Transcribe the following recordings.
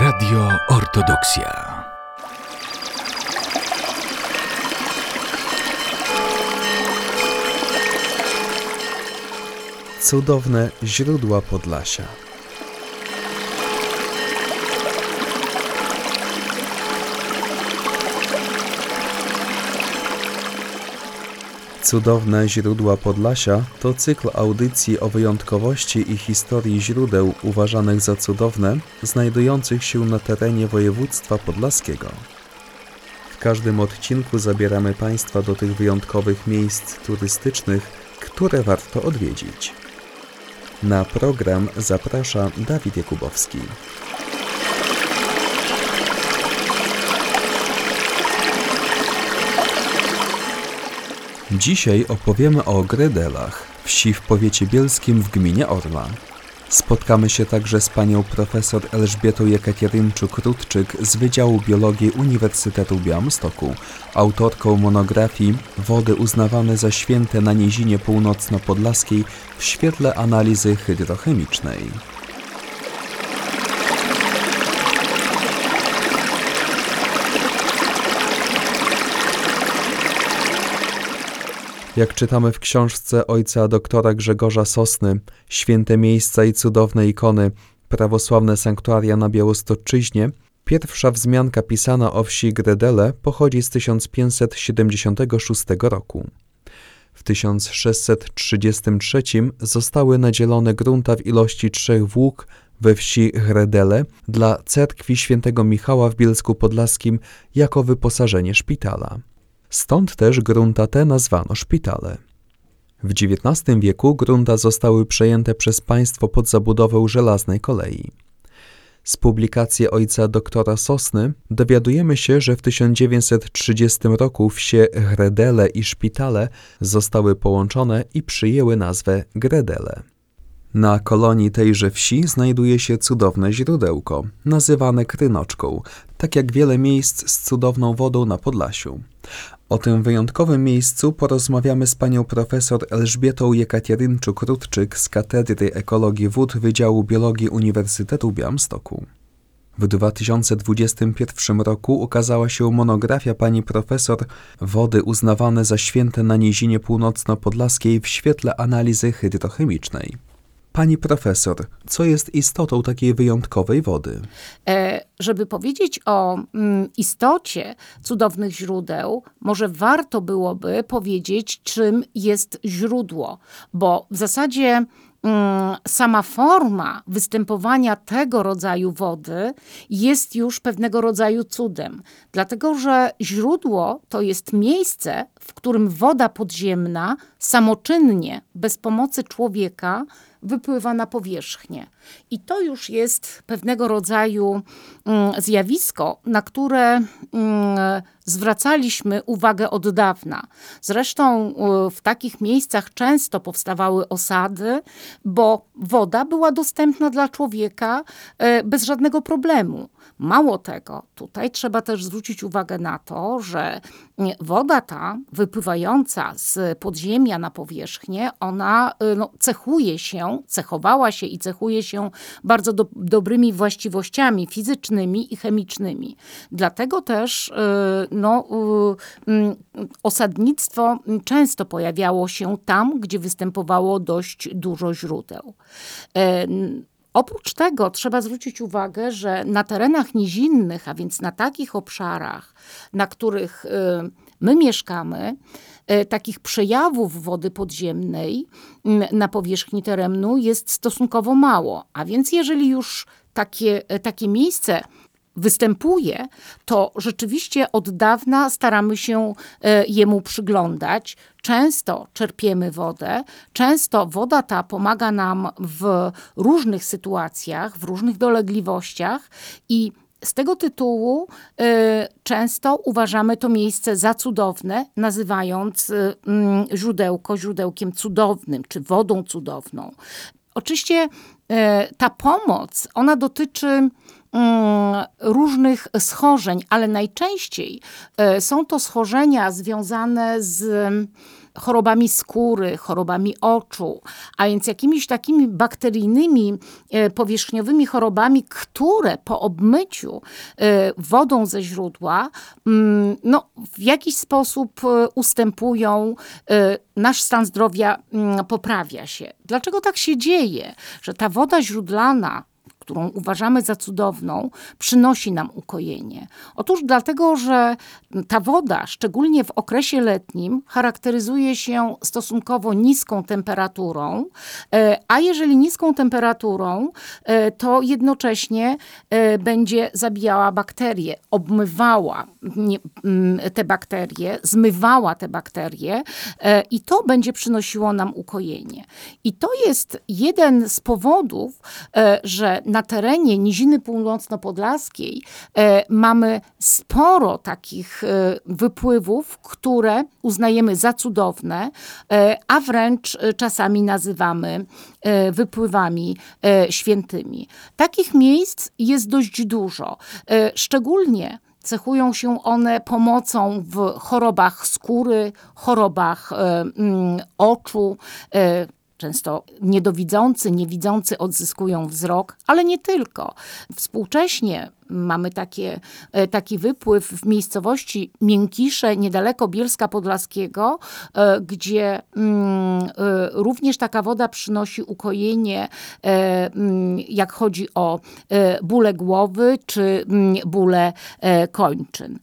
Radio Ortodoksja. Cudowne źródła Podlasia. Cudowne źródła Podlasia to cykl audycji o wyjątkowości i historii źródeł uważanych za cudowne, znajdujących się na terenie województwa podlaskiego. W każdym odcinku zabieramy Państwa do tych wyjątkowych miejsc turystycznych, które warto odwiedzić. Na program zaprasza Dawid Jakubowski. Dzisiaj opowiemy o Gredelach, wsi w powiecie bielskim w gminie Orla. Spotkamy się także z panią profesor Elżbietą Jekaterynczuk-Rudczyk z Wydziału Biologii Uniwersytetu Białymstoku, autorką monografii Wody uznawane za święte na nizinie północno-podlaskiej w świetle analizy hydrochemicznej. Jak czytamy w książce ojca doktora Grzegorza Sosny, święte miejsca i cudowne ikony, prawosławne sanktuaria na Białostoczyźnie, pierwsza wzmianka pisana o wsi Gredele pochodzi z 1576 roku. W 1633 zostały nadzielone grunta w ilości trzech włók we wsi Gredele dla cerkwi świętego Michała w Bielsku Podlaskim jako wyposażenie szpitala. Stąd też grunta te nazwano szpitale. W XIX wieku grunta zostały przejęte przez państwo pod zabudowę żelaznej kolei. Z publikacji ojca doktora Sosny dowiadujemy się, że w 1930 roku wsie Gredele i Szpitale zostały połączone i przyjęły nazwę Gredele. Na kolonii tejże wsi znajduje się cudowne źródełko, nazywane Krynoczką, tak jak wiele miejsc z cudowną wodą na Podlasiu. O tym wyjątkowym miejscu porozmawiamy z panią profesor Elżbietą Jekaterynczuk-Rudczyk z Katedry Ekologii Wód Wydziału Biologii Uniwersytetu Białymstoku. W 2021 roku ukazała się monografia pani profesor Wody uznawane za święte na nizinie północno-podlaskiej w świetle analizy hydrochemicznej. Pani profesor, co jest istotą takiej wyjątkowej wody? E, żeby powiedzieć o mm, istocie cudownych źródeł, może warto byłoby powiedzieć, czym jest źródło, bo w zasadzie mm, sama forma występowania tego rodzaju wody jest już pewnego rodzaju cudem, dlatego że źródło to jest miejsce, w którym woda podziemna samoczynnie, bez pomocy człowieka, wypływa na powierzchnię. I to już jest pewnego rodzaju mm, zjawisko, na które mm, zwracaliśmy uwagę od dawna. Zresztą w takich miejscach często powstawały osady, bo woda była dostępna dla człowieka y, bez żadnego problemu. Mało tego, tutaj trzeba też zwrócić uwagę na to, że woda ta wypływająca z podziemia na powierzchnię, ona y, no, cechuje się, cechowała się i cechuje się bardzo do, dobrymi właściwościami fizycznymi i chemicznymi. Dlatego też y, no, y, mm, osadnictwo często pojawiało się tam, gdzie występowało dość dużo źródeł. Oprócz tego trzeba zwrócić uwagę, że na terenach nizinnych, a więc na takich obszarach, na których y, my mieszkamy, y, takich przejawów wody podziemnej na powierzchni terenu jest stosunkowo mało. A więc jeżeli już takie, takie miejsce występuje, to rzeczywiście od dawna staramy się e, jemu przyglądać. Często czerpiemy wodę, często woda ta pomaga nam w różnych sytuacjach, w różnych dolegliwościach i z tego tytułu y, często uważamy to miejsce za cudowne, nazywając y, y, źródełko źródełkiem cudownym czy wodą cudowną. Oczywiście ta pomoc, ona dotyczy Mm, różnych schorzeń, ale najczęściej e, są to schorzenia związane z chorobami skóry, chorobami oczu, a więc jakimiś takimi bakteryjnymi, e, powierzchniowymi chorobami, które po obmyciu e, wodą ze źródła mm, no, w jakiś sposób e, ustępują, nasz stan zdrowia mm, poprawia się. Dlaczego tak się dzieje, że ta woda źródlana którą uważamy za cudowną, przynosi nam ukojenie? Otóż dlatego, że ta woda, szczególnie w okresie letnim, charakteryzuje się stosunkowo niską temperaturą, e, a jeżeli niską temperaturą, e, to jednocześnie e, będzie zabijała bakterie, obmywała mm, te bakterie, zmywała te bakterie i to będzie przynosiło nam ukojenie. I to jest jeden z powodów, że na na terenie Niziny Północno-Podlaskiej e, mamy sporo takich e, wypływów, które uznajemy za cudowne, e, a wręcz czasami nazywamy wypływami świętymi. Takich miejsc jest dość dużo. Szczególnie cechują się one pomocą w chorobach skóry, chorobach mm, oczu, Często niedowidzący, niewidzący odzyskują wzrok, ale nie tylko. Współcześnie mamy takie, e, taki wypływ w miejscowości Miękisze, niedaleko Bielska Podlaskiego, e, gdzie mm, e, również taka woda przynosi ukojenie, mm, jak chodzi o bóle głowy czy mm, bóle kończyn.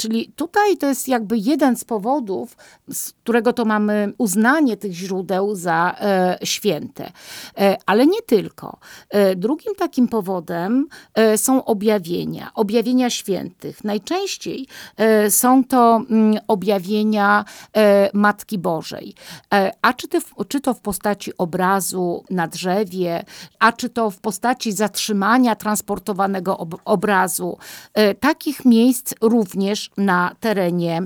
Czyli tutaj to jest jakby jeden z powodów, z którego to mamy uznanie tych źródeł za e, święte. E, ale nie tylko. E, drugim takim powodem są objawienia, objawienia świętych. Najczęściej są to mm, objawienia Matki Bożej. a czy, czy to w postaci obrazu na drzewie, a czy to w postaci zatrzymania transportowanego ob obrazu. takich miejsc również na terenie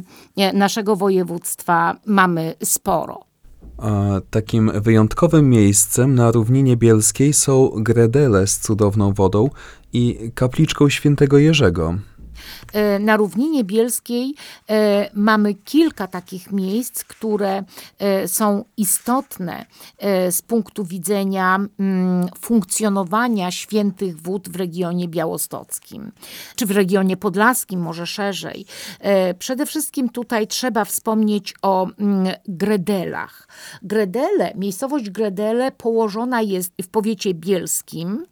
naszego województwa mamy sporo. A takim wyjątkowym miejscem na równinie bielskiej są Gredele z cudowną wodą i kapliczką świętego Jerzego. E, na równinie bielskiej e, mamy kilka takich miejsc, które e, są istotne z punktu widzenia mm, funkcjonowania świętych wód w regionie białostockim, czy w regionie podlaskim, może szerzej. Przede wszystkim tutaj trzeba wspomnieć o mm, Gredelach. Gredele, miejscowość Gredele położona jest w powiecie bielskim,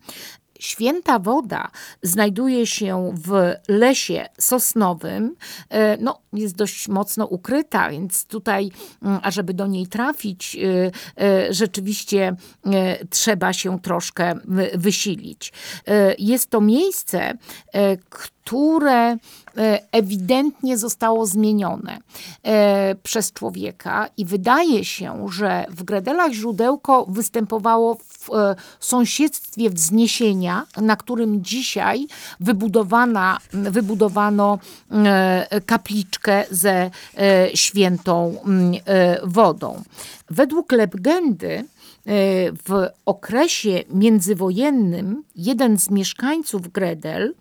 Święta woda znajduje się w lesie sosnowym. E, no, jest dość mocno ukryta, więc tutaj, mm, ażeby do niej trafić, e, e, rzeczywiście trzeba się troszkę wysilić. Jest to miejsce, które e, ewidentnie zostało zmienione e, przez człowieka i wydaje się, że w Gredelach źródełko występowało w e, sąsiedztwie wzniesienia, na którym dzisiaj wybudowana, wybudowano kapliczkę ze świętą wodą. Według legendy w okresie międzywojennym jeden z mieszkańców Gredel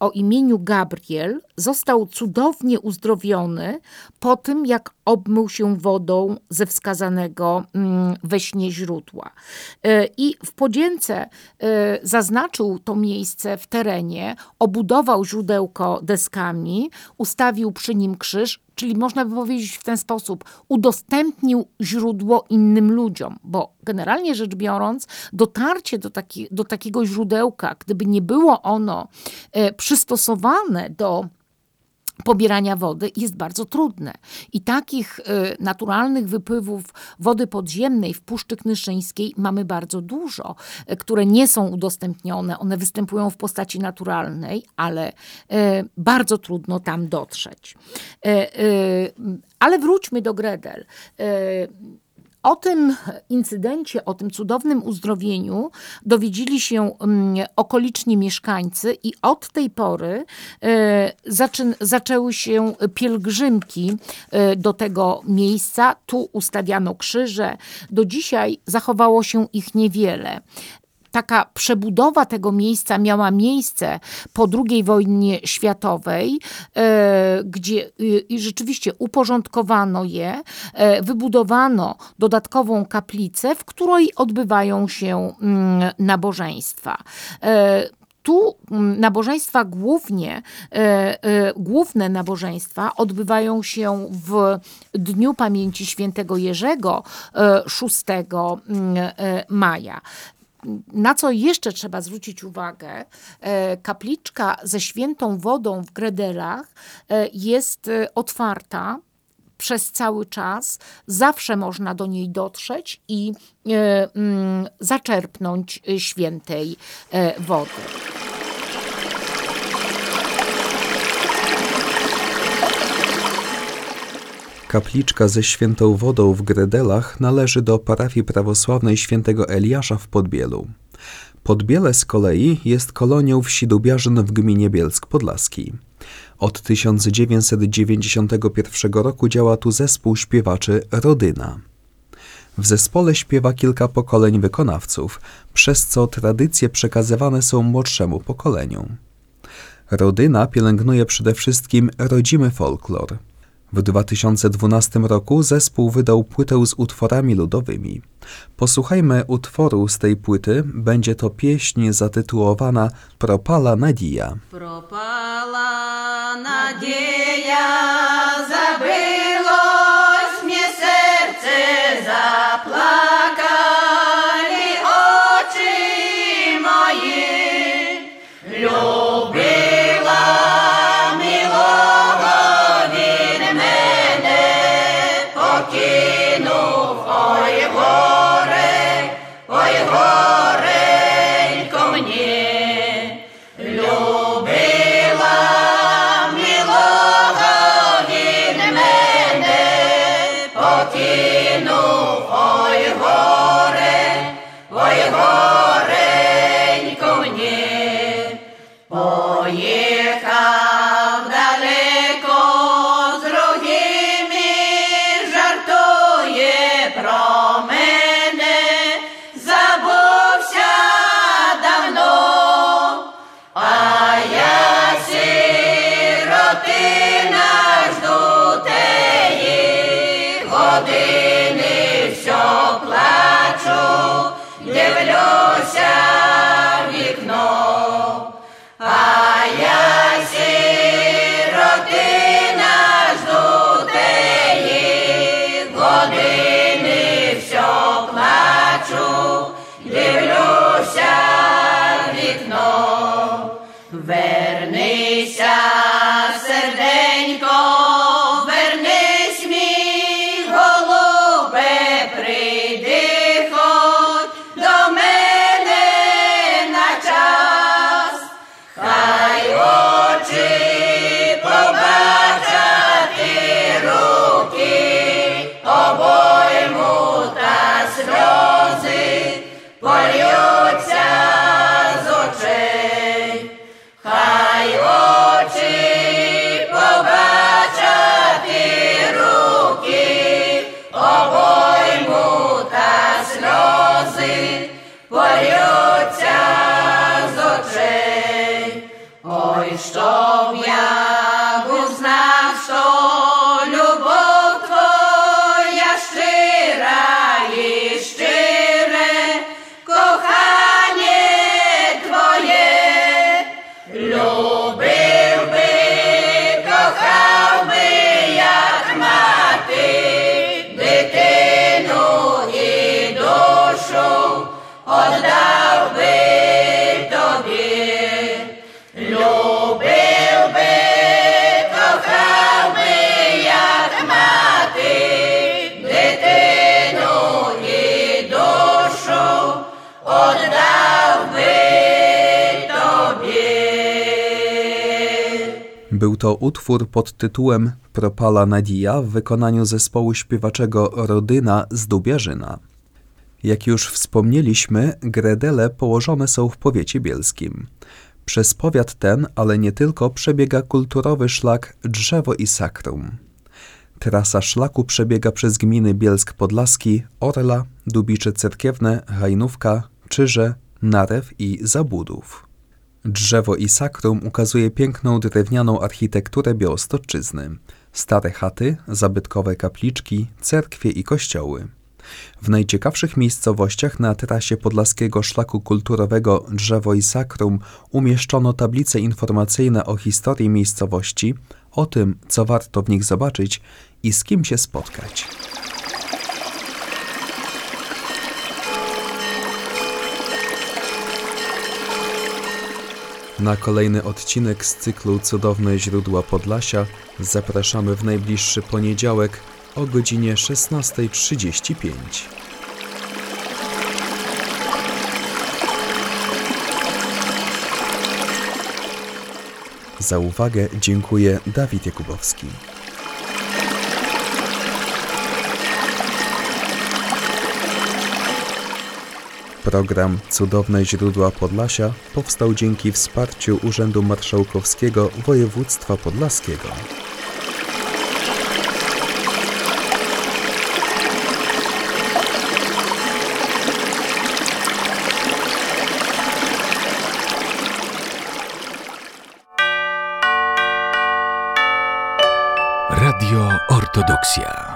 o imieniu Gabriel został cudownie uzdrowiony po tym, jak obmył się wodą ze wskazanego mm, we śnie źródła. E, I w podzięce e, zaznaczył to miejsce w terenie, obudował źródełko deskami, ustawił przy nim krzyż, czyli można by powiedzieć w ten sposób, udostępnił źródło innym ludziom, bo generalnie rzecz biorąc, dotarcie do, taki, do takiego źródełka, gdyby nie było ono e, przystosowane do pobierania wody jest bardzo trudne. I takich y, naturalnych wypływów wody podziemnej w Puszczy Knyszyńskiej mamy bardzo dużo, y, które nie są udostępnione. One występują w postaci naturalnej, ale y, bardzo trudno tam dotrzeć. Ale wróćmy do Gredel. O tym incydencie, o tym cudownym uzdrowieniu dowiedzieli się mm, okoliczni mieszkańcy i od tej pory e, zaczę, zaczęły się pielgrzymki e, do tego miejsca. Tu ustawiano krzyże. Do dzisiaj zachowało się ich niewiele. Taka przebudowa tego miejsca miała miejsce po II wojnie światowej, e, gdzie y, rzeczywiście uporządkowano je, e, wybudowano dodatkową kaplicę, w której odbywają się mm, nabożeństwa tu mm, nabożeństwa głównie, główne nabożeństwa odbywają się w Dniu Pamięci Świętego Jerzego 6 mm, maja. Na co jeszcze trzeba zwrócić uwagę, e, kapliczka ze świętą wodą w Gredelach e, jest e, otwarta przez cały czas. Zawsze można do niej dotrzeć i mm, zaczerpnąć świętej wody. Kapliczka ze świętą wodą w Gredelach należy do parafii prawosławnej świętego Eliasza w Podbielu. Podbiele z kolei jest kolonią wsi Dubiarzyn w gminie Bielsk Podlaski. Od 1991 roku działa tu zespół śpiewaczy Rodyna. W zespole śpiewa kilka pokoleń wykonawców, przez co tradycje przekazywane są młodszemu pokoleniu. Rodyna pielęgnuje przede wszystkim rodzimy folklor – w 2012 roku zespół wydał płytę z utworami ludowymi. Posłuchajmy utworu z tej płyty, będzie to pieśń zatytułowana Propala Nadia. Propala покинув, ой горе, ой горе. Nadia, Był to utwór pod tytułem Propala Nadia w wykonaniu zespołu śpiewaczego Rodyna z Dubiarzyna. Jak już wspomnieliśmy, Gredele położone są w powiecie bielskim. Przez powiat ten, ale nie tylko, przebiega kulturowy szlak Drzewo i Sakrum. Trasa szlaku przebiega przez gminy Bielsk Podlaski, Orla, Dubicze Cerkiewne, Hajnówka, Czyże, narew i zabudów. Drzewo i sakrum ukazuje piękną drewnianą architekturę Białostoczyzny. Stare chaty, zabytkowe kapliczki, cerkwie i kościoły. W najciekawszych miejscowościach na trasie Podlaskiego Szlaku Kulturowego Drzewo i Sakrum umieszczono tablice informacyjne o historii miejscowości, o tym, co warto w nich zobaczyć i z kim się spotkać. Na kolejny odcinek z cyklu Cudowne źródła Podlasia zapraszamy w najbliższy poniedziałek o godzinie 16.35. Za uwagę dziękuję Dawid Jakubowski. Program Cudowne źródła Podlasia powstał dzięki wsparciu Urzędu Marszałkowskiego Województwa Podlaskiego. Radio Ortodoksja.